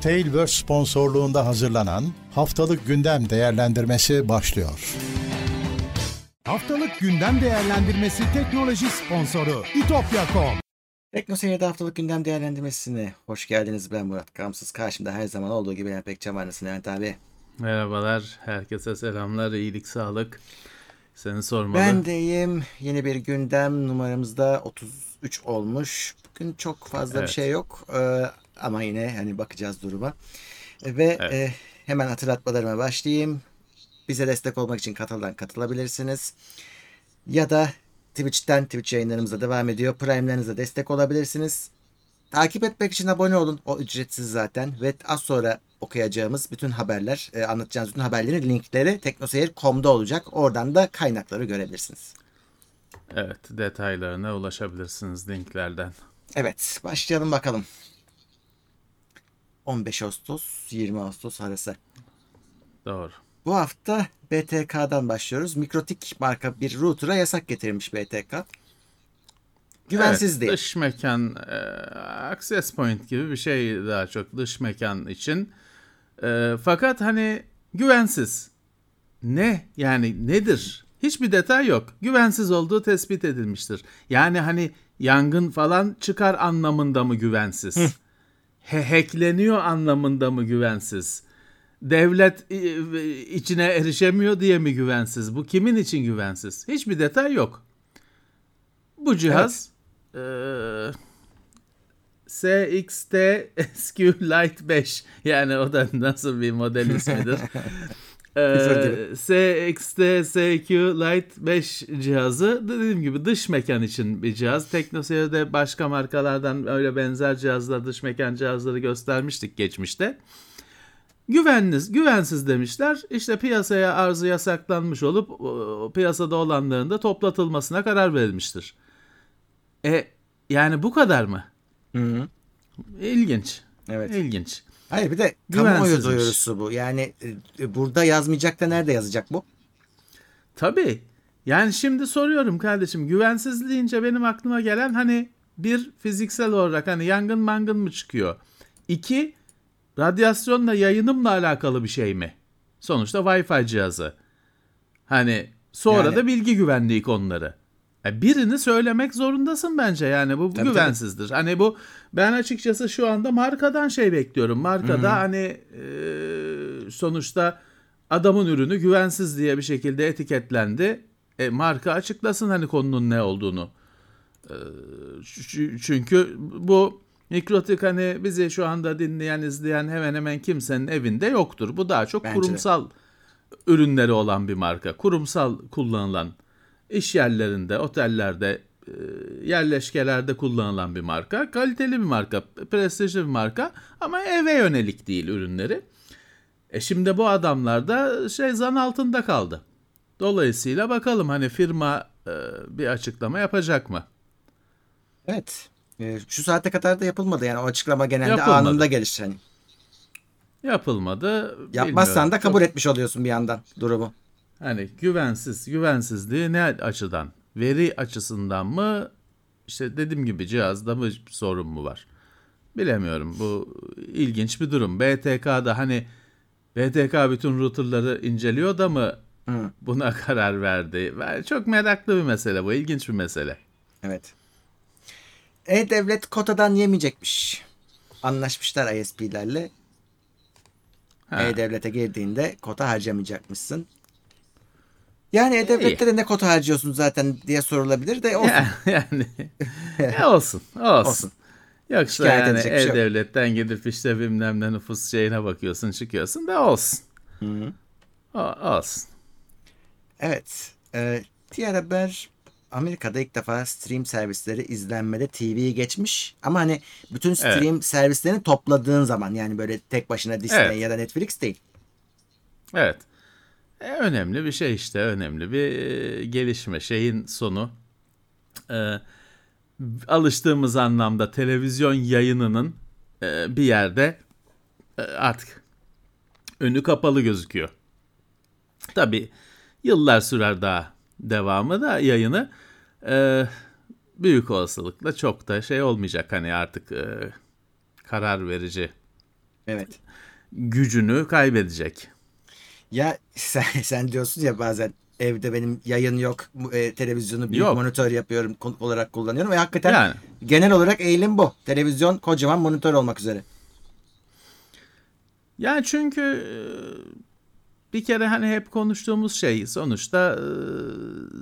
Tailverse sponsorluğunda hazırlanan Haftalık Gündem Değerlendirmesi başlıyor. Haftalık Gündem Değerlendirmesi teknoloji sponsoru itopya.com Teknoseyir'de haftalık gündem değerlendirmesine hoş geldiniz. Ben Murat Kamsız. Karşımda her zaman olduğu gibi Levent Pekcan var. Nasılsın Levent abi? Merhabalar, herkese selamlar, iyilik, sağlık. Seni sormalı. Ben de iyiyim. Yeni bir gündem numaramızda 33 olmuş. Bugün çok fazla Evet. bir şey yok. Ee, ama yine hani bakacağız duruma. Ve Evet. e, hemen hatırlatmalarıma başlayayım. Bize destek olmak için Katıl'dan katılabilirsiniz. Ya da Twitch'ten Twitch yayınlarımıza devam ediyor. Prime'lerinize destek olabilirsiniz. Takip etmek için abone olun. O ücretsiz zaten. Ve az sonra okuyacağımız bütün haberler, e, anlatacağımız bütün haberlerin linkleri teknoseyir.com'da olacak. Oradan da kaynakları görebilirsiniz. Evet, detaylarına ulaşabilirsiniz linklerden. Evet, başlayalım bakalım. 15 Ağustos 20 Ağustos arası. Doğru. Bu hafta BTK'dan başlıyoruz. Mikrotik marka bir router'a yasak getirmiş BTK. Güvensiz evet, değil. Dış mekan, e, access point gibi bir şey daha çok dış mekan için. E, fakat hani güvensiz. Ne? Yani nedir? Hiçbir detay yok. Güvensiz olduğu tespit edilmiştir. Yani hani yangın falan çıkar anlamında mı güvensiz? He- hackleniyor anlamında mı güvensiz? Devlet e, içine erişemiyor diye mi güvensiz? Bu kimin için güvensiz? Hiçbir detay yok. Bu cihaz eee, SXT SQLite 5 yani o da nasıl bir model ismidir. Eee, SXT SQLite 5 cihazı dediğim gibi dış mekan için bir cihaz. Teknoseyir'de başka markalardan öyle benzer cihazlar dış mekan cihazları göstermiştik geçmişte. Güvensiz, güvensiz demişler. İşte piyasaya arzı yasaklanmış olup piyasada olanların da toplatılmasına karar verilmiştir. E yani bu kadar mı? Hı hı. İlginç. Evet. İlginç. Hayır bir de kamuoyu duyurusu bu. Yani e, burada yazmayacak da nerede yazacak bu? Tabii. Yani şimdi soruyorum kardeşim güvensiz deyince benim aklıma gelen hani bir fiziksel olarak hani yangın mangın mı çıkıyor? İki radyasyonla yayınımla alakalı bir şey mi? Sonuçta Wi-Fi cihazı. Hani sonra Yani- da bilgi güvenliği konuları. Birini söylemek zorundasın bence yani bu Tabii, güvensizdir. Hani bu ben açıkçası şu anda markadan şey bekliyorum. Markada hani e, sonuçta adamın ürünü güvensiz diye bir şekilde etiketlendi. E, marka açıklasın hani konunun ne olduğunu. E, çünkü bu Mikrotik hani bizi şu anda dinleyen izleyen hemen hemen kimsenin evinde yoktur. Bu daha çok Bence de. kurumsal ürünleri olan bir marka. Kurumsal kullanılan iş yerlerinde, otellerde, e, yerleşkelerde kullanılan bir marka. Kaliteli bir marka, prestijli bir marka ama eve yönelik değil ürünleri. E şimdi bu adamlar da şey zan altında kaldı. Dolayısıyla bakalım hani firma e, bir açıklama yapacak mı? Evet. E, şu saate kadar da yapılmadı. Yani o açıklama genelde Yapılmadı. anında gelir. Hani Yapılmadı. yapmazsan bilmiyorum. da kabul Çok- etmiş oluyorsun bir yandan durumu. Hani güvensiz, güvensizliği ne açıdan? Veri açısından mı? İşte dediğim gibi cihazda mı sorun mu var? Bilemiyorum. Bu ilginç bir durum. BTK'da hani BTK bütün routerları inceliyor da mı Hı. buna karar verdi? Çok meraklı bir mesele bu. ilginç bir mesele. Evet. E-Devlet kotadan yemeyecekmiş. Anlaşmışlar ISP'lerle. Ha. E-Devlet'e girdiğinde kota harcamayacakmışsın. Yani E-Devlet'te de ne kota harcıyorsun zaten diye sorulabilir de olsun. Ya- yani e, olsun, olsun. Olsun. Yoksa Şikayet yani bir şey e-devletten gidip işte bilmem ne nüfus şeyine bakıyorsun çıkıyorsun da olsun. Hı. O, olsun. Evet. E, diğer haber Amerika'da ilk defa stream servisleri izlenmede TV'yi geçmiş. Ama hani bütün stream servislerini topladığın zaman yani böyle tek başına Disney Evet. ya da Netflix değil. Evet. E, önemli bir şey işte önemli bir e, gelişme şeyin sonu. E, alıştığımız anlamda televizyon yayınının e, bir yerde e, artık önü kapalı gözüküyor. Tabi yıllar sürer daha devamı da yayını. E, büyük olasılıkla çok da şey olmayacak hani artık e, karar verici Evet. gücünü kaybedecek. Ya sen, sen diyorsun ya bazen evde benim yayın yok, e, televizyonu büyük Yok. monitör yapıyorum olarak kullanıyorum ve hakikaten Yani. genel olarak eğilim bu. Televizyon kocaman monitör olmak üzere. Yani çünkü e, bir kere hani hep konuştuğumuz şey sonuçta e,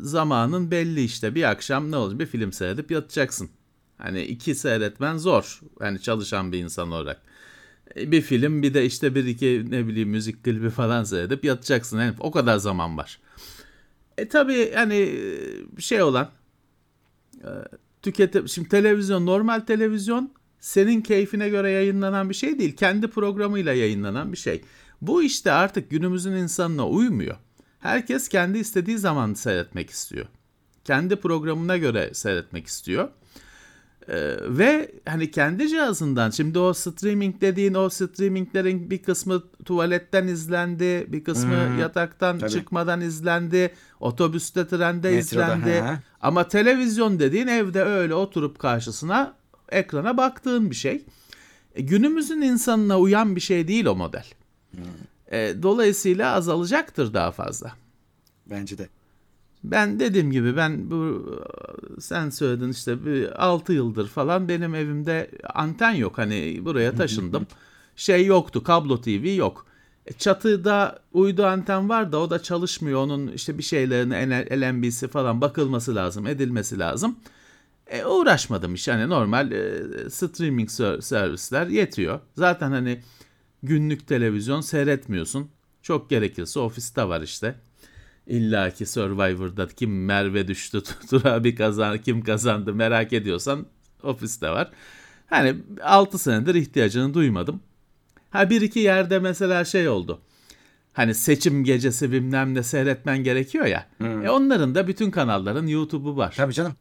zamanın belli işte bir akşam ne olur bir film seyredip yatacaksın. Hani iki seyretmen zor. Yani çalışan bir insan olarak. E, Bir film bir de işte bir iki ne bileyim müzik klibi falan seyredip yatacaksın. Yani o kadar zaman var. E tabii hani e, şey olan e, tüketim şimdi televizyon normal televizyon senin keyfine göre yayınlanan bir şey değil. Kendi programıyla yayınlanan bir şey. Bu işte artık günümüzün insanına uymuyor. Herkes kendi istediği zaman seyretmek istiyor. Kendi programına göre seyretmek istiyor. Ee, ve hani kendi cihazından şimdi o streaming dediğin o streaminglerin bir kısmı tuvaletten izlendi, bir kısmı Hmm, yataktan tabii. çıkmadan izlendi, otobüste trende Metroda, izlendi. ha. Ama televizyon dediğin evde öyle oturup karşısına ekrana baktığın bir şey. E, günümüzün insanına uyan bir şey değil o model. E, dolayısıyla azalacaktır daha fazla. Bence de. Ben dediğim gibi ben bu sen söyledin işte bir 6 yıldır falan benim evimde anten yok. Hani buraya taşındım. şey yoktu. Kablo TV yok. E, Çatıda uydu anten var da o da çalışmıyor. Onun işte bir şeylerine LNB'si falan bakılması lazım, edilmesi lazım. E, uğraşmadım iş. Hani normal e, streaming ser- servisler yetiyor. Zaten hani günlük televizyon seyretmiyorsun. Çok gerekirse ofiste var işte. İlla ki Survivor'da kim Merve düştü, Tur abi kazandı, kim kazandı merak ediyorsan ofiste var. Hani 6 senedir ihtiyacını duymadım. Ha bir iki yerde mesela şey oldu. Hani seçim gecesi bilmem ne seyretmen gerekiyor ya. E onların da bütün kanalların YouTube'u var. Tabii canım.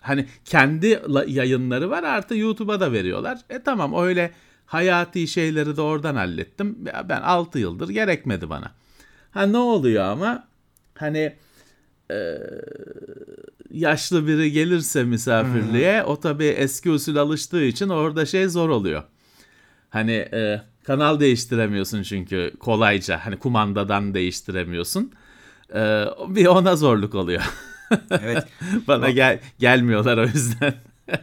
Hani kendi la- yayınları var artı YouTube'a da veriyorlar. E tamam öyle hayati şeyleri de oradan hallettim. Ben 6 yıldır gerekmedi bana. Ha ne oluyor ama hani e, yaşlı biri gelirse misafirliğe o tabii eski usul alıştığı için orada şey zor oluyor. Hani e, kanal değiştiremiyorsun çünkü kolayca. Hani kumandadan değiştiremiyorsun. E, bir ona zorluk oluyor. Evet. Bana gel gelmiyorlar o yüzden.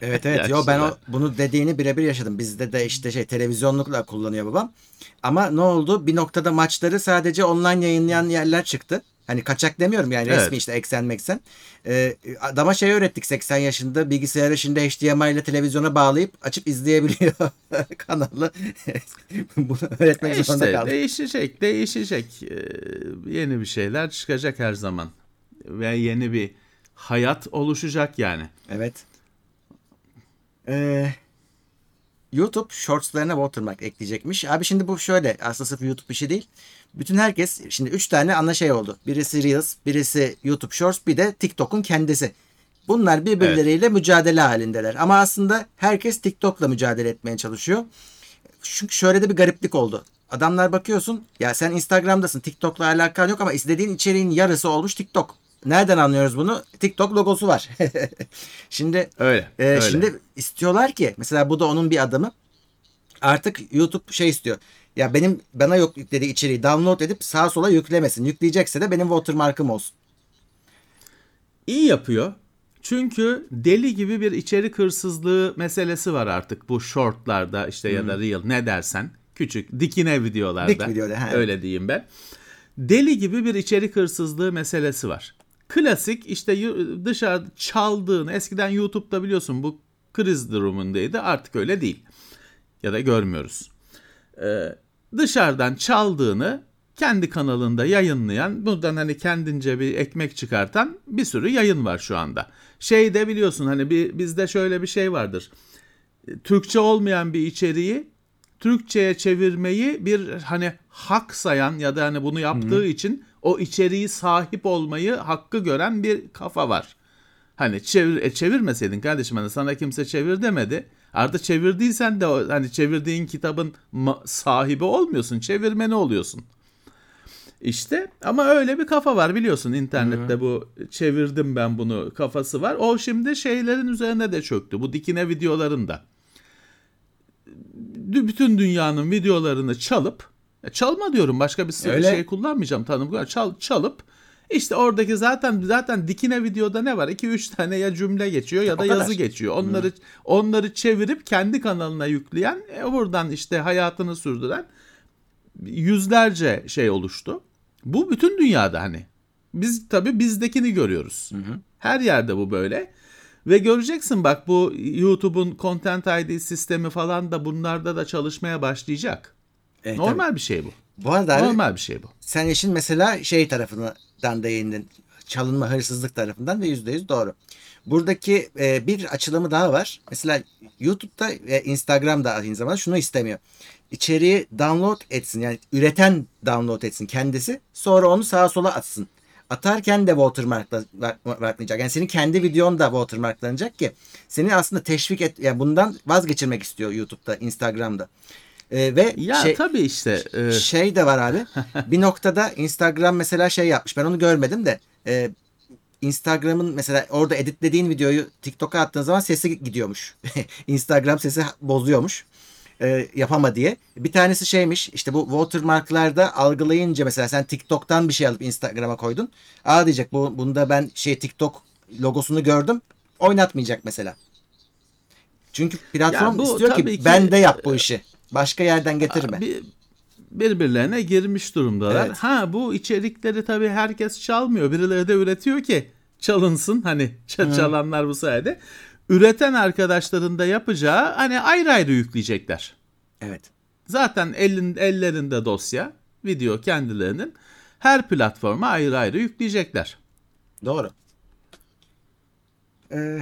Evet evet. Yo ben o, bunu dediğini birebir yaşadım. Bizde de işte şey televizyonlukla kullanıyor babam. Ama ne oldu? Bir noktada maçları sadece online yayınlayan yerler çıktı. Hani kaçak demiyorum yani Evet. resmi işte eksen meksen. Ee, adama şey öğrettik 80 yaşında bilgisayarı şimdi HDMI ile televizyona bağlayıp açıp izleyebiliyor kanalı. Bunu öğretmek zorunda işte kaldık. değişecek, değişecek. Ee, yeni bir şeyler çıkacak her zaman. Ve yeni bir hayat oluşacak yani. Evet. Ee, YouTube shortslarına watermark ekleyecekmiş. Abi şimdi bu şöyle aslında sırf YouTube işi değil. Bütün herkes şimdi 3 tane ana şey oldu. Birisi Reels, birisi YouTube Shorts, bir de TikTok'un kendisi. Bunlar birbirleriyle mücadele halindeler. Ama aslında herkes TikTok'la mücadele etmeye çalışıyor. Çünkü şöyle de bir gariplik oldu. Adamlar bakıyorsun ya sen Instagram'dasın TikTok'la alakan yok ama istediğin içeriğin yarısı olmuş TikTok. Nereden anlıyoruz bunu? TikTok logosu var. şimdi Öyle. e, öyle. şimdi istiyorlar ki mesela bu da onun bir adımı. Artık YouTube şey istiyor. Ya benim bana yok yüklediği içeriği download edip sağa sola yüklemesin. Yükleyecekse de benim watermark'ım olsun. İyi yapıyor. Çünkü deli gibi bir içerik hırsızlığı meselesi var artık bu shortlarda işte ya da reel ne dersen küçük dikine videolarda. Dik videoda, ha. Öyle diyeyim ben. Deli gibi bir içerik hırsızlığı meselesi var. Klasik işte dışarı çaldığın eskiden YouTube'da biliyorsun bu kriz durumundaydı artık öyle değil. Ya da görmüyoruz. Ee, dışarıdan çaldığını kendi kanalında yayınlayan, buradan hani kendince bir ekmek çıkartan bir sürü yayın var şu anda. Şey de biliyorsun hani bir, bizde şöyle bir şey vardır. Türkçe olmayan bir içeriği Türkçe'ye çevirmeyi bir hani hak sayan ya da hani bunu yaptığı için o içeriği sahip olmayı hakkı gören bir kafa var. Hani çevir, e, çevirmeseydin kardeşim hani sana kimse çevir demedi. Artık çevirdiysen de hani çevirdiğin kitabın sahibi olmuyorsun. Çevirmeni oluyorsun. İşte ama öyle bir kafa var biliyorsun internette bu çevirdim ben bunu kafası var. O şimdi şeylerin üzerine de çöktü. Bu dikine videolarında. bütün dünyanın videolarını çalıp çalma diyorum başka bir Öyle. şey kullanmayacağım tanım çal, çalıp işte oradaki zaten zaten dikine videoda ne var? 2 3 tane ya cümle geçiyor ya da O kadar. yazı geçiyor. Onları onları çevirip kendi kanalına yükleyen, e, buradan işte hayatını sürdüren yüzlerce şey oluştu. Bu bütün dünyada hani. Biz tabii bizdekini görüyoruz. Her yerde bu böyle. Ve göreceksin bak bu YouTube'un Content ID sistemi falan da bunlarda da çalışmaya başlayacak. Evet, Normal bir şey bu. tabii. Bu arada abi, Normal bir şey bu. sen işin mesela şey tarafından değindin. Çalınma hırsızlık tarafından ve yüzde yüz doğru. Buradaki e, bir açılımı daha var. Mesela YouTube'da ve Instagram'da aynı zamanda şunu istemiyor. İçeriği download etsin yani üreten download etsin kendisi sonra onu sağa sola atsın. Atarken de watermarkla- watermarklanacak. Yani senin kendi videon da watermarklanacak ki seni aslında teşvik et yani bundan vazgeçirmek istiyor YouTube'da, Instagram'da. E, ve Ya şey, tabii işte e, şey de var abi. bir noktada Instagram mesela şey yapmış. Ben onu görmedim de e, Instagram'ın mesela orada editlediğin videoyu TikTok'a attığın zaman sesi gidiyormuş. Instagram sesi bozuyormuş. E, yapama diye. Bir tanesi şeymiş işte bu watermarklarda algılayınca mesela sen TikTok'tan bir şey alıp Instagram'a koydun. Aa diyecek bu bunda ben şey TikTok logosunu gördüm. Oynatmayacak mesela. Çünkü platform bu istiyor ki, ki- ben de yap bu işi. Başka yerden getirme. bir, birbirlerine girmiş durumdalar. Evet. Ha bu içerikleri tabii herkes çalmıyor. Birileri de üretiyor ki çalınsın. Hani ç- çalanlar bu sayede. Üreten arkadaşların da yapacağı hani ayrı ayrı yükleyecekler. Evet. Zaten elin, ellerinde dosya, video kendilerinin her platforma ayrı ayrı yükleyecekler. Doğru. Ee,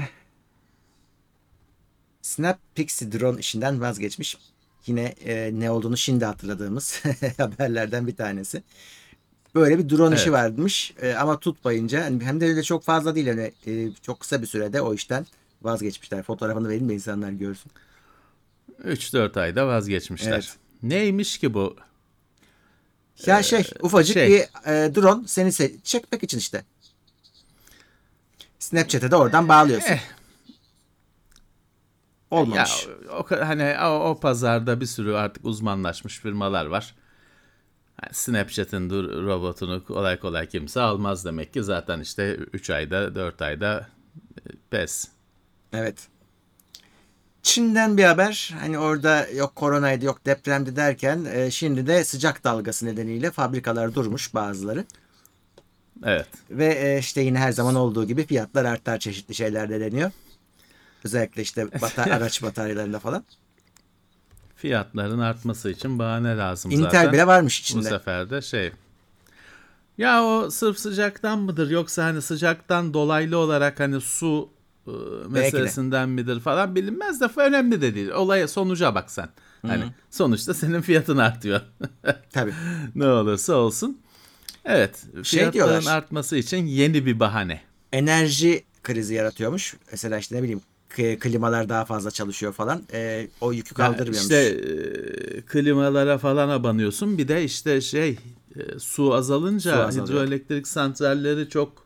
Snap Pixie drone işinden vazgeçmiş. Yine e, ne olduğunu şimdi hatırladığımız haberlerden bir tanesi. Böyle bir drone işi Evet. varmış E, ama tutmayınca hani hem de öyle çok fazla değil hani e, çok kısa bir sürede o işten vazgeçmişler. Fotoğrafını verin de insanlar görsün. 3-4 ayda vazgeçmişler. Evet. Neymiş ki bu? Ya şey ufacık şey. bir e, drone seni se- çekmek için işte. Snapchat'e de oradan bağlıyorsun. Eh. Olmamış. Ya o, hani o, o pazarda bir sürü artık uzmanlaşmış firmalar var. Yani Snapchat'in dur- robotunu kolay kolay kimse almaz demek ki zaten işte 3 ayda 4 ayda e, pes. Evet. Çin'den bir haber. Hani orada yok koronaydı yok depremdi derken e, şimdi de sıcak dalgası nedeniyle fabrikalar durmuş bazıları. Evet. Ve e, işte yine her zaman olduğu gibi fiyatlar artar çeşitli şeylerde deniyor. Özellikle işte bata- araç bataryalarında falan. Fiyatların artması için bahane lazım Intel zaten. bile varmış Bu içinde. sefer de şey. Ya o sırf sıcaktan mıdır yoksa hani sıcaktan dolaylı olarak hani su e, meselesinden midir falan bilinmez de önemli de değil. Olaya sonuca bak sen. Hani sonuçta senin fiyatın artıyor. Tabii. ne olursa olsun. Evet, Şey fiyatların diyorlar. artması için yeni bir bahane. Enerji krizi yaratıyormuş. Mesela işte ne bileyim klimalar daha fazla çalışıyor falan. E, o yükü kaldırmıyormuş. İşte e, klimalara falan abanıyorsun. Bir de işte şey e, su azalınca Su azalıyor. hidroelektrik santralleri çok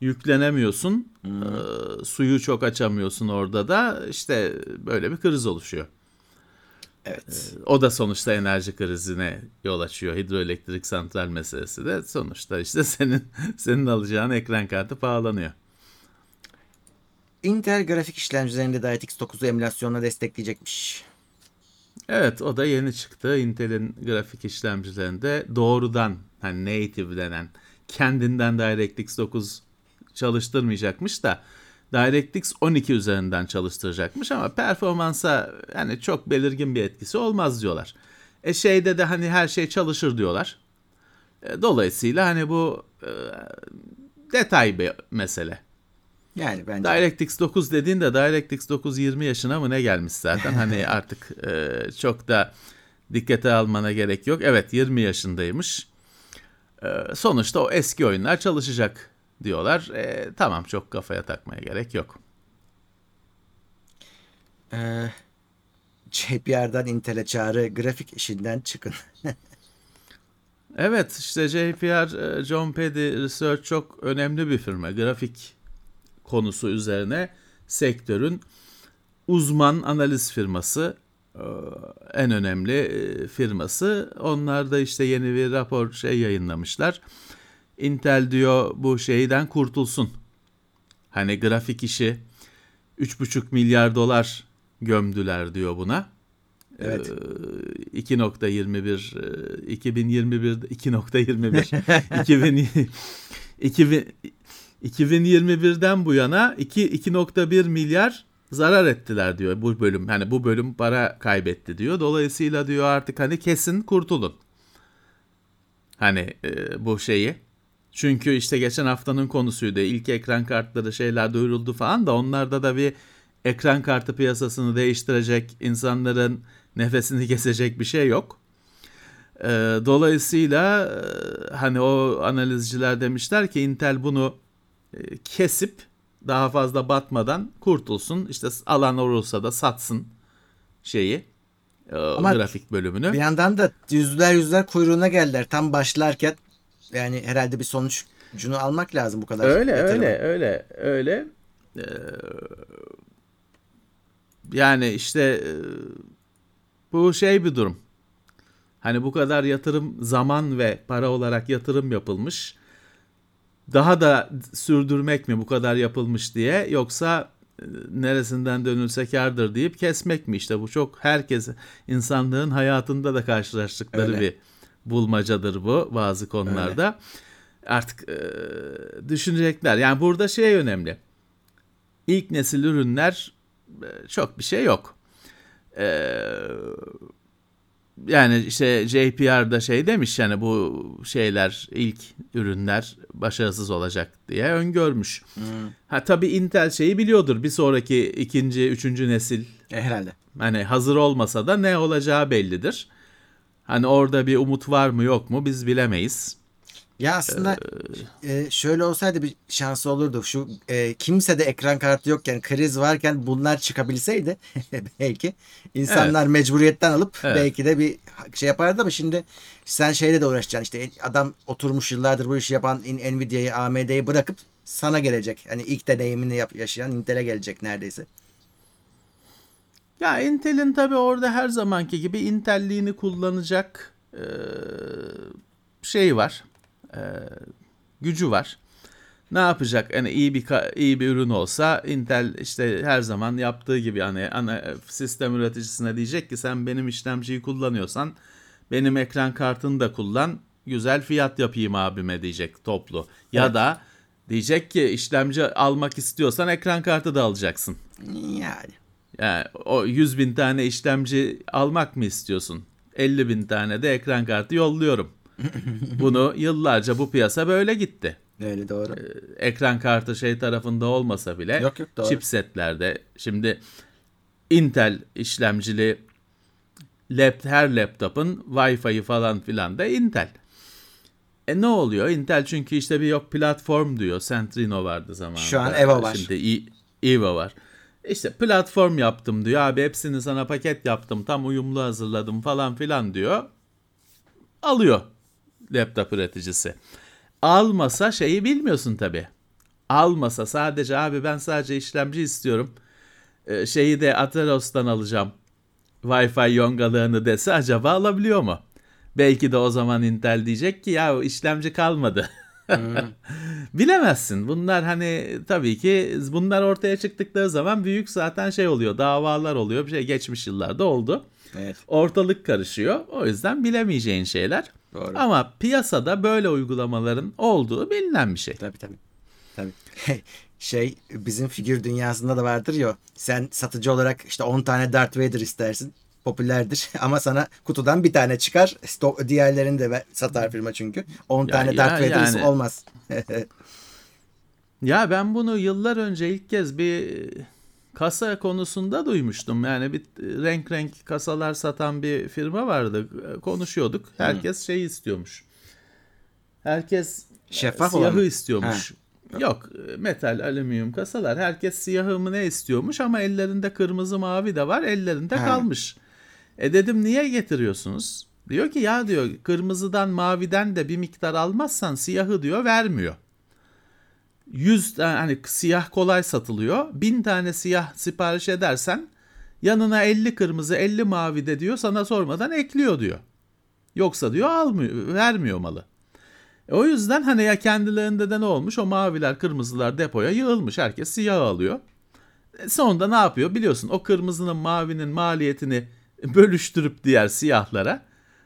yüklenemiyorsun. Hmm. E, suyu çok açamıyorsun orada da. İşte böyle bir kriz oluşuyor. Evet. O da sonuçta enerji krizine yol açıyor. Hidroelektrik santral meselesi de sonuçta işte senin senin alacağın ekran kartı pahalanıyor. Intel grafik işlemcilerinde DirectX 9'u emülasyonla destekleyecekmiş. Evet o da yeni çıktı. Intel'in grafik işlemcilerinde doğrudan hani native denen kendinden DirectX 9 çalıştırmayacakmış da DirectX 12 üzerinden çalıştıracakmış ama performansa hani çok belirgin bir etkisi olmaz diyorlar. E şeyde de hani her şey çalışır diyorlar. E, dolayısıyla hani bu e, detay bir mesele. Yani bence. DirectX 9 dediğinde DirectX 9 20 yaşına mı ne gelmiş zaten. Hani artık e, çok da dikkate almana gerek yok. Evet 20 yaşındaymış. E, sonuçta o eski oyunlar çalışacak diyorlar. E, tamam çok kafaya takmaya gerek yok. Ee, JPR'dan Intel'e çağrı grafik işinden çıkın. Evet işte JPR, e, John Pedy Research çok önemli bir firma. Grafik konusu üzerine sektörün uzman analiz firması. en önemli e, firması. Onlar da işte yeni bir rapor şey yayınlamışlar. Intel diyor bu şeyden kurtulsun. Hani grafik işi 3,5 milyar dolar gömdüler diyor buna. Evet. 2.21 2021 2.21 2000 2000 2021'den bu yana 2 2.1 milyar zarar ettiler diyor bu bölüm. Hani bu bölüm para kaybetti diyor. Dolayısıyla diyor artık hani kesin kurtulun. Hani e, bu şeyi. Çünkü işte geçen haftanın konusuydu. İlk ekran kartları şeyler duyuruldu falan da onlarda da bir ekran kartı piyasasını değiştirecek, insanların nefesini kesecek bir şey yok. E, dolayısıyla e, hani o analizciler demişler ki Intel bunu kesip daha fazla batmadan kurtulsun. İşte alan olursa da satsın şeyi e, Ama grafik bölümünü. Bir yandan da yüzler yüzler kuyruğuna geldiler tam başlarken yani herhalde bir sonucunu almak lazım bu kadar. Öyle yatırımı. öyle öyle öyle. Ee, yani işte e, bu şey bir durum. Hani bu kadar yatırım zaman ve para olarak yatırım yapılmış daha da sürdürmek mi bu kadar yapılmış diye yoksa e, neresinden dönülse kardır deyip kesmek mi işte bu çok herkes insanlığın hayatında da karşılaştıkları Öyle. bir bulmacadır bu bazı konularda. Öyle. Artık e, düşünecekler. Yani burada şey önemli. İlk nesil ürünler e, çok bir şey yok. E, yani işte JPR'da şey demiş yani bu şeyler ilk ürünler başarısız olacak diye öngörmüş. Hmm. Ha tabii Intel şeyi biliyordur bir sonraki ikinci, üçüncü nesil. E, herhalde. Hani hazır olmasa da ne olacağı bellidir. Hani orada bir umut var mı yok mu biz bilemeyiz. Ya aslında ee, e, şöyle olsaydı bir şansı olurdu. Şu e, kimse de ekran kartı yokken kriz varken bunlar çıkabilseydi belki insanlar evet. mecburiyetten alıp evet. belki de bir şey yapardı ama şimdi sen şeyle de uğraşacaksın işte adam oturmuş yıllardır bu işi yapan Nvidia'yı AMD'yi bırakıp sana gelecek. Hani ilk deneyimini yap, yaşayan Intel'e gelecek neredeyse. Ya Intel'in tabi orada her zamanki gibi Intel'liğini kullanacak e, şey var e, gücü var. Ne yapacak? Yani iyi bir iyi bir ürün olsa Intel işte her zaman yaptığı gibi hani ana sistem üreticisine diyecek ki sen benim işlemciyi kullanıyorsan benim ekran kartını da kullan. Güzel fiyat yapayım abime diyecek toplu. Ya evet. da diyecek ki işlemci almak istiyorsan ekran kartı da alacaksın. Yani. Yani o 100 bin tane işlemci almak mı istiyorsun? 50 bin tane de ekran kartı yolluyorum. Bunu yıllarca bu piyasa böyle gitti. Öyle doğru. Ee, ekran kartı şey tarafında olmasa bile yok, yok, doğru. chipsetlerde şimdi Intel işlemcili lap, her laptopun Wi-Fi'yi falan filan da Intel. E ne oluyor? Intel çünkü işte bir yok platform diyor. Centrino vardı zamanında. Şu an Eva var. Şimdi Eva var. İşte platform yaptım diyor. Abi hepsini sana paket yaptım. Tam uyumlu hazırladım falan filan diyor. Alıyor laptop üreticisi. Almasa şeyi bilmiyorsun tabi. Almasa sadece abi ben sadece işlemci istiyorum. Ee, şeyi de Ateros'tan alacağım. Wi-Fi yongalığını dese acaba alabiliyor mu? Belki de o zaman Intel diyecek ki ya işlemci kalmadı. Bilemezsin. Bunlar hani tabii ki bunlar ortaya çıktıkları zaman büyük zaten şey oluyor. Davalar oluyor. Bir şey geçmiş yıllarda oldu. Evet. Ortalık karışıyor. O yüzden bilemeyeceğin şeyler. Doğru. Ama piyasada böyle uygulamaların olduğu bilinen bir şey. Tabii tabii. Tabii. şey bizim figür dünyasında da vardır ya sen satıcı olarak işte 10 tane Darth Vader istersin popülerdir ama sana kutudan bir tane çıkar stok, diğerlerini de satar firma çünkü 10 ya, tane ya, Darth Vader yani... olmaz. ya ben bunu yıllar önce ilk kez bir kasa konusunda duymuştum. Yani bir renk renk kasalar satan bir firma vardı. Konuşuyorduk. Herkes şey istiyormuş. Herkes şeffaf siyahı olan. istiyormuş. Ha. Yok metal alüminyum kasalar. Herkes siyahı mı ne istiyormuş ama ellerinde kırmızı mavi de var. Ellerinde ha. kalmış. E dedim niye getiriyorsunuz? Diyor ki ya diyor kırmızıdan maviden de bir miktar almazsan siyahı diyor vermiyor. 100 tane hani siyah kolay satılıyor. 1000 tane siyah sipariş edersen Yanına 50 kırmızı 50 mavi de diyor sana sormadan ekliyor diyor. Yoksa diyor almıyor, vermiyor malı. E o yüzden hani ya kendilerinde de ne olmuş? O maviler, kırmızılar depoya yığılmış. Herkes siyah alıyor. E sonunda ne yapıyor? Biliyorsun o kırmızının, mavinin maliyetini bölüştürüp diğer siyahlara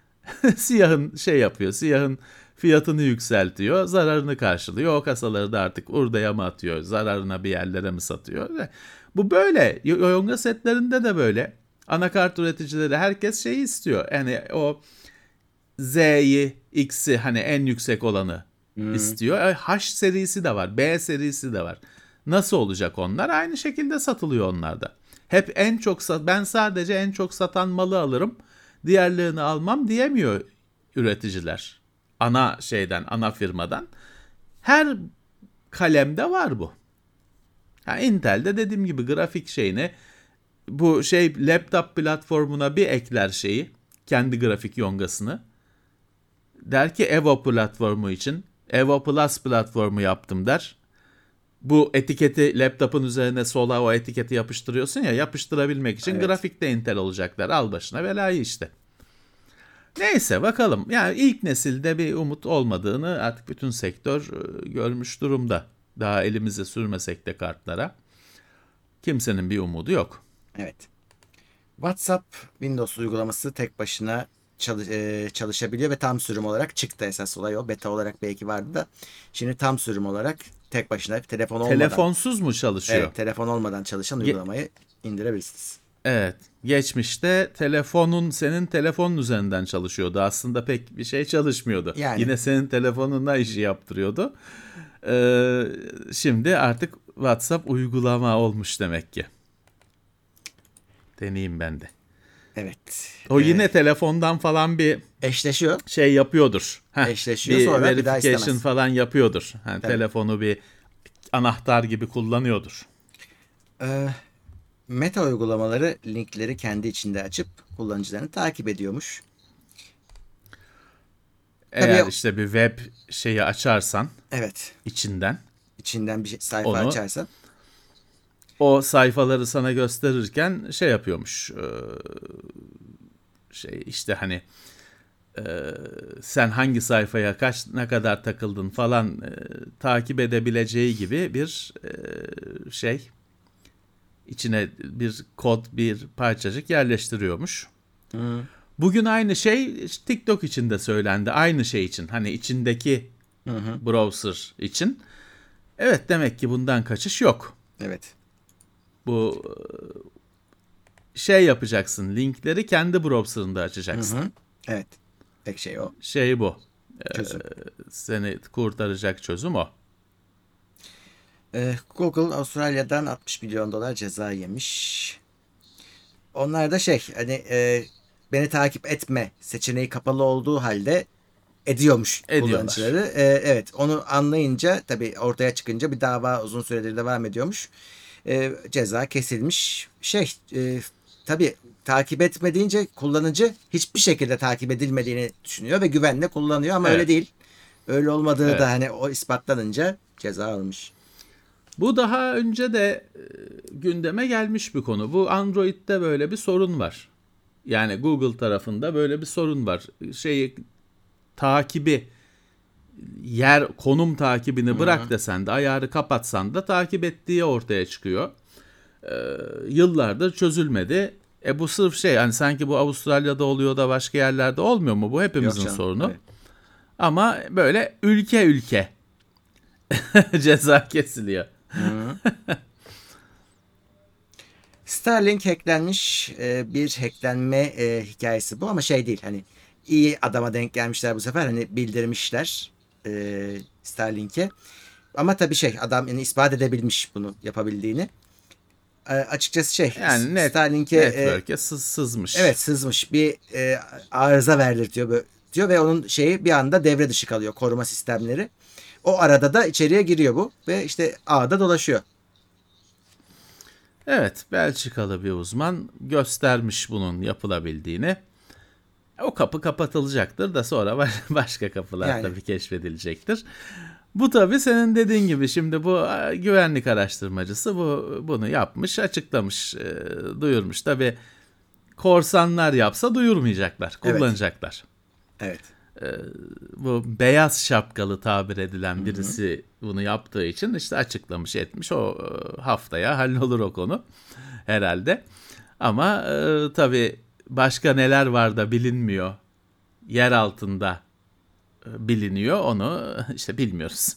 siyahın şey yapıyor. Siyahın fiyatını yükseltiyor, zararını karşılıyor. O kasaları da artık urdaya mı atıyor, zararına bir yerlere mi satıyor? Bu böyle. Yonga setlerinde de böyle. Anakart üreticileri herkes şeyi istiyor. Yani o Z'yi, X'i hani en yüksek olanı hmm. istiyor. E, H serisi de var, B serisi de var. Nasıl olacak onlar? Aynı şekilde satılıyor onlar da. Hep en çok sat ben sadece en çok satan malı alırım. Diğerlerini almam diyemiyor üreticiler. Ana şeyden, ana firmadan. Her kalemde var bu. Yani Intel'de dediğim gibi grafik şeyini bu şey laptop platformuna bir ekler şeyi kendi grafik yongasını der ki Evo platformu için Evo Plus platformu yaptım der. Bu etiketi laptopun üzerine sola o etiketi yapıştırıyorsun ya yapıştırabilmek için evet. grafikte Intel olacaklar. Al başına belayı işte. Neyse bakalım. Yani ilk nesilde bir umut olmadığını artık bütün sektör e, görmüş durumda. Daha elimize sürmesek de kartlara. Kimsenin bir umudu yok. Evet. WhatsApp Windows uygulaması tek başına çalış, e, çalışabiliyor ve tam sürüm olarak çıktı esas olay o. Beta olarak belki vardı da. Şimdi tam sürüm olarak tek başına telefon olmadan. Telefonsuz mu çalışıyor? Evet telefon olmadan çalışan uygulamayı indirebilirsiniz. Evet. Geçmişte telefonun senin telefonun üzerinden çalışıyordu. Aslında pek bir şey çalışmıyordu. Yani. Yine senin telefonunla işi yaptırıyordu. Ee, şimdi artık WhatsApp uygulama olmuş demek ki. Deneyeyim ben de. Evet. O ee, yine telefondan falan bir eşleşiyor. Şey yapıyordur. Heh, eşleşiyor bir sonra bir daha istemez. falan yapıyordur. Yani telefonu bir anahtar gibi kullanıyordur. Ee, meta uygulamaları linkleri kendi içinde açıp kullanıcılarını takip ediyormuş. Eğer Tabii, işte bir web şeyi açarsan evet. içinden içinden bir şey, sayfa onu, açarsan o sayfaları sana gösterirken şey yapıyormuş. E, şey işte hani e, sen hangi sayfaya kaç ne kadar takıldın falan e, takip edebileceği gibi bir şey içine bir kod bir parçacık yerleştiriyormuş. Hı. Bugün aynı şey TikTok için de söylendi. Aynı şey için. Hani içindeki hı hı. browser için. Evet demek ki bundan kaçış yok. Evet. Bu şey yapacaksın. Linkleri kendi browser'ında açacaksın. Hı hı. Evet. Tek şey o. Şey bu. Çözüm. Ee, seni kurtaracak çözüm o. Ee, Google Avustralya'dan 60 milyon dolar ceza yemiş. Onlar da şey hani e, beni takip etme seçeneği kapalı olduğu halde ediyormuş Ediyorlar. kullanıcıları. Ee, evet onu anlayınca tabii ortaya çıkınca bir dava uzun süredir devam ediyormuş. Ee, ceza kesilmiş. Şey e, tabii takip etme deyince kullanıcı hiçbir şekilde takip edilmediğini düşünüyor ve güvenle kullanıyor ama evet. öyle değil. Öyle olmadığı evet. da hani o ispatlanınca ceza almış. Bu daha önce de e, gündeme gelmiş bir konu. Bu Android'de böyle bir sorun var. Yani Google tarafında böyle bir sorun var. Şey takibi yer konum takibini bırak Hı-hı. desen de ayarı kapatsan da takip ettiği ortaya çıkıyor. Ee, yıllardır çözülmedi. E bu sırf şey hani sanki bu Avustralya'da oluyor da başka yerlerde olmuyor mu? Bu hepimizin sorunu. Evet. Ama böyle ülke ülke ceza kesiliyor. Starlink hacklenmiş e, bir hacklenme e, hikayesi bu ama şey değil hani iyi adama denk gelmişler bu sefer hani bildirmişler e, Starlink'e. Ama tabii şey adam yani ispat edebilmiş bunu yapabildiğini. E, açıkçası şey yani net, Starlink'e network'e e, sız, sızmış. Evet sızmış. Bir e, arıza verdirtiyor böyle diyor ve onun şeyi bir anda devre dışı kalıyor koruma sistemleri. O arada da içeriye giriyor bu ve işte ağda dolaşıyor. Evet, Belçikalı bir uzman göstermiş bunun yapılabildiğini. O kapı kapatılacaktır da sonra başka kapılar yani. tabii keşfedilecektir. Bu tabii senin dediğin gibi şimdi bu güvenlik araştırmacısı bu bunu yapmış, açıklamış, e, duyurmuş. Tabii korsanlar yapsa duyurmayacaklar, Evet. kullanacaklar. Evet. Bu beyaz şapkalı tabir edilen birisi bunu yaptığı için işte açıklamış etmiş. O e, haftaya hallolur o konu herhalde. Ama e, tabii başka neler var da bilinmiyor. Yer altında e, biliniyor onu işte bilmiyoruz.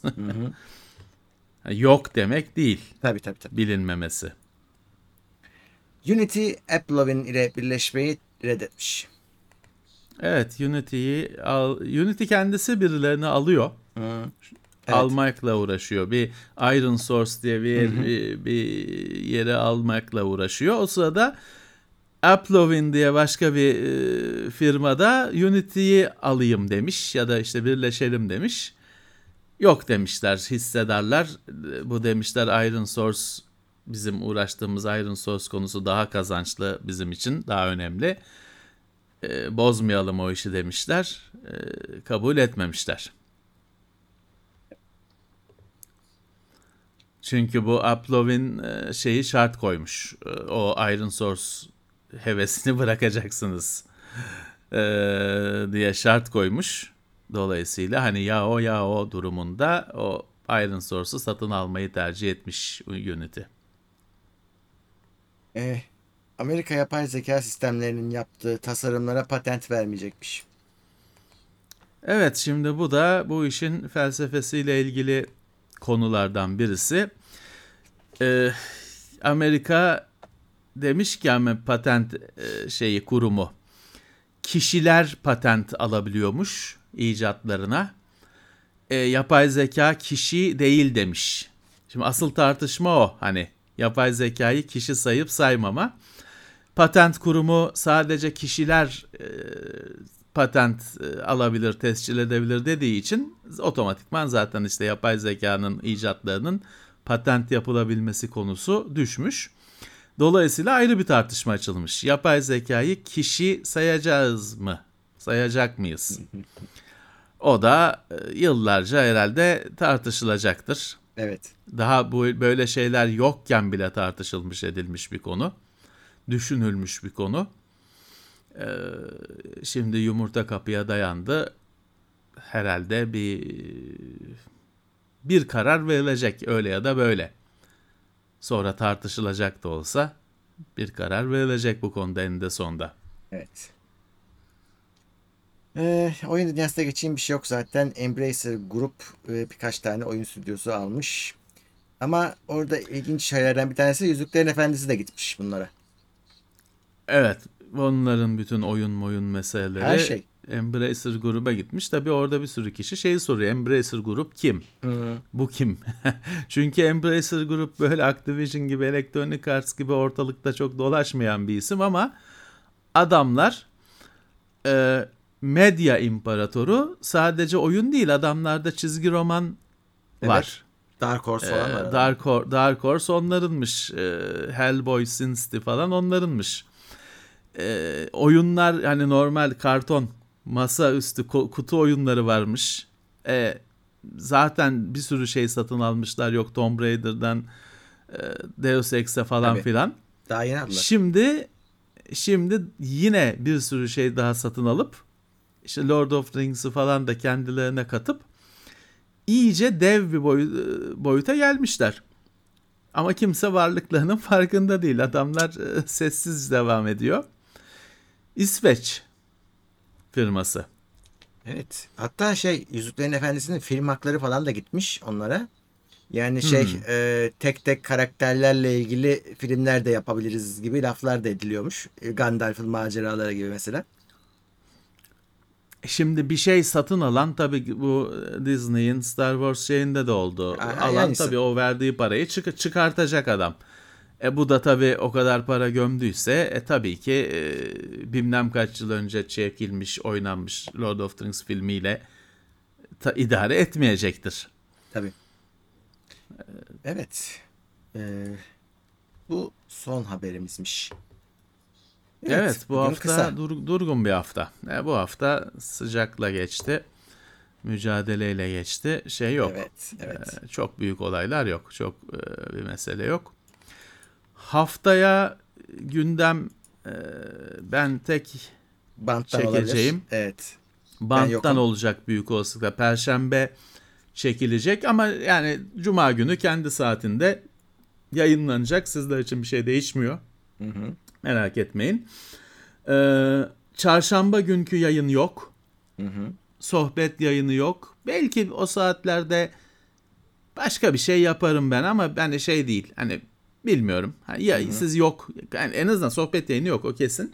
Yok demek değil Tabii tabii tabii. bilinmemesi. Unity AppLovin ile birleşmeyi reddetmiş. Evet Unity'yi al, Unity kendisi birilerini alıyor. Evet. almakla uğraşıyor. Bir Iron Source diye bir, yer, bir, bir yere almakla uğraşıyor. O sırada Applovin diye başka bir e, firmada Unity'yi alayım demiş ya da işte birleşelim demiş. Yok demişler hissedarlar. Bu demişler Iron Source bizim uğraştığımız Iron Source konusu daha kazançlı bizim için daha önemli. E, bozmayalım o işi demişler. E, kabul etmemişler. Çünkü bu Applovin e, şeyi şart koymuş. O Iron Source hevesini bırakacaksınız diye şart koymuş. Dolayısıyla hani ya o ya o durumunda o Iron Source'u satın almayı tercih etmiş Unity. Eh, Amerika yapay zeka sistemlerinin yaptığı tasarımlara patent vermeyecekmiş. Evet şimdi bu da bu işin felsefesiyle ilgili konulardan birisi. Ee, Amerika demiş ki ama patent e, şeyi kurumu kişiler patent alabiliyormuş icatlarına. E, yapay zeka kişi değil demiş. Şimdi asıl tartışma o hani yapay zekayı kişi sayıp saymama. Patent kurumu sadece kişiler e, patent e, alabilir, tescil edebilir dediği için otomatikman zaten işte yapay zekanın icatlarının patent yapılabilmesi konusu düşmüş. Dolayısıyla ayrı bir tartışma açılmış. Yapay zekayı kişi sayacağız mı? Sayacak mıyız? O da e, yıllarca herhalde tartışılacaktır. Evet. Daha bu böyle şeyler yokken bile tartışılmış edilmiş bir konu. Düşünülmüş bir konu. Ee, şimdi yumurta kapıya dayandı. Herhalde bir bir karar verilecek öyle ya da böyle. Sonra tartışılacak da olsa bir karar verilecek bu konuda eninde sonda. Evet. Ee, oyun dünyasına geçeyim bir şey yok zaten. Embracer Group e, birkaç tane oyun stüdyosu almış. Ama orada ilginç şeylerden bir tanesi Yüzüklerin Efendisi de gitmiş bunlara. Evet, onların bütün oyun oyun meseleleri Her şey. Embracer gruba gitmiş. Tabii orada bir sürü kişi şeyi soruyor. Embracer grup kim? Bu kim? Çünkü Embracer grup böyle Activision gibi, Electronic Arts gibi ortalıkta çok dolaşmayan bir isim ama adamlar e, medya imparatoru sadece oyun değil adamlarda çizgi roman var. Dark Horse falan var. Ee, Dark, Hor- Dark Horse onlarınmış. Ee, Hellboy, Sin City falan onlarınmış. Ee, oyunlar hani normal karton masaüstü ko- kutu oyunları varmış. Ee, zaten bir sürü şey satın almışlar. Yok Tomb Raider'dan e, Deus Ex'e falan Tabii. filan. Daha yeni aldılar. Şimdi şimdi yine bir sürü şey daha satın alıp işte Lord of Rings'i falan da kendilerine katıp iyice dev bir boy, boyuta gelmişler. Ama kimse varlıklarının farkında değil. Adamlar e, sessiz devam ediyor. İsveç firması. Evet. Hatta şey Yüzüklerin Efendisi'nin film hakları falan da gitmiş onlara. Yani şey Hmm. e, tek tek karakterlerle ilgili filmler de yapabiliriz gibi laflar da ediliyormuş. E, Gandalf'ın maceraları gibi mesela. Şimdi bir şey satın alan tabii bu Disney'in Star Wars şeyinde de oldu. A- alan yani- tabii o verdiği parayı çık- çıkartacak adam. E bu da tabii o kadar para gömdüyse e tabii ki e, bilmem kaç yıl önce çekilmiş, oynanmış Lord of the Rings filmiyle ta- idare etmeyecektir. Tabii. Evet. E, bu son haberimizmiş. Evet, bu bugün hafta kısa. dur- durgun bir hafta. E, bu hafta sıcakla geçti. mücadeleyle geçti. Şey yok. Evet, evet. Ee, çok büyük olaylar yok. Çok e, bir mesele yok. Haftaya gündem e, ben tek Banttan çekeceğim. olabilir. Evet. banttan olacak büyük olasılıkla. Perşembe çekilecek ama yani cuma günü kendi saatinde yayınlanacak. Sizler için bir şey değişmiyor. Merak etmeyin. Ee, çarşamba günkü yayın yok. Sohbet yayını yok. Belki o saatlerde başka bir şey yaparım ben ama ben de şey değil. Hani bilmiyorum. Ha, ya siz yok. Yani en azından sohbet yayını yok o kesin.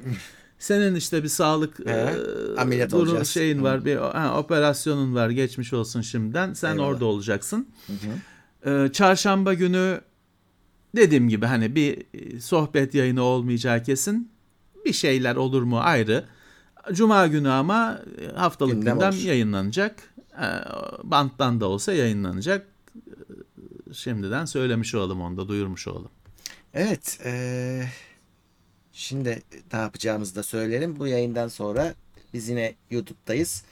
Senin işte bir sağlık He, e, ameliyat durum olacağız. şeyin var, bir ha, operasyonun var. Geçmiş olsun şimdiden. Sen Eyvallah. orada olacaksın. Ee, çarşamba günü dediğim gibi hani bir e, sohbet yayını olmayacağı kesin. Bir şeyler olur mu ayrı. Cuma günü ama e, haftalık Gündem gündem, olur. yayınlanacak. Banttan da olsa yayınlanacak. Şimdiden söylemiş olalım onu da duyurmuş olalım. Evet. eee, şimdi ne yapacağımızı da söyleyelim. Bu yayından sonra biz yine YouTube'dayız.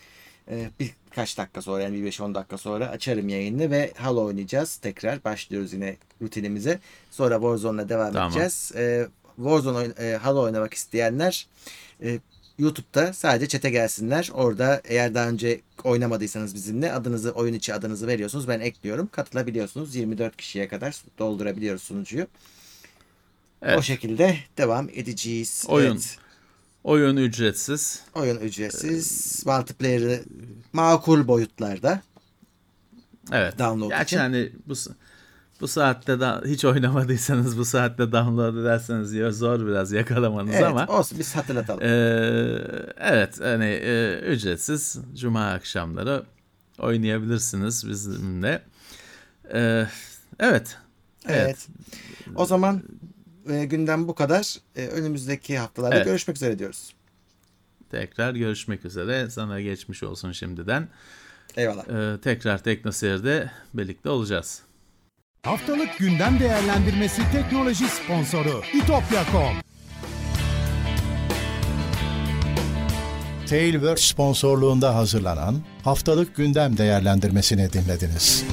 Eee, birkaç dakika sonra yani bir 5-10 dakika sonra açarım yayını ve Halo oynayacağız. Tekrar başlıyoruz yine rutinimize. Sonra Warzone'la devam Tamam. edeceğiz. Eee Warzone eee, Halo oynamak isteyenler eee, YouTube'da sadece çete gelsinler. Orada eğer daha önce oynamadıysanız bizimle adınızı oyun içi adınızı veriyorsunuz. Ben ekliyorum. Katılabiliyorsunuz. 24 kişiye kadar doldurabiliyoruz sunucuyu. Evet. O şekilde devam edeceğiz. Oyun. Evet. Oyun ücretsiz. Oyun ücretsiz. Multiplayer'ı makul boyutlarda. Evet. Download Gerçi için. hani bu bu saatte da hiç oynamadıysanız bu saatte download ederseniz ya zor biraz yakalamanız Evet ama olsun biz hatırlatalım. Ee, evet hani e, ücretsiz cuma akşamları oynayabilirsiniz bizimle. Ee, evet. evet. O zaman e, gündem bu kadar. E, önümüzdeki haftalarda Evet. görüşmek üzere diyoruz. Tekrar görüşmek üzere. Sana geçmiş olsun şimdiden. Eyvallah. Ee, tekrar Teknoseyir'de birlikte olacağız. Haftalık gündem değerlendirmesi teknoloji sponsoru itopya.com. Tailwords sponsorluğunda hazırlanan haftalık gündem değerlendirmesini dinlediniz.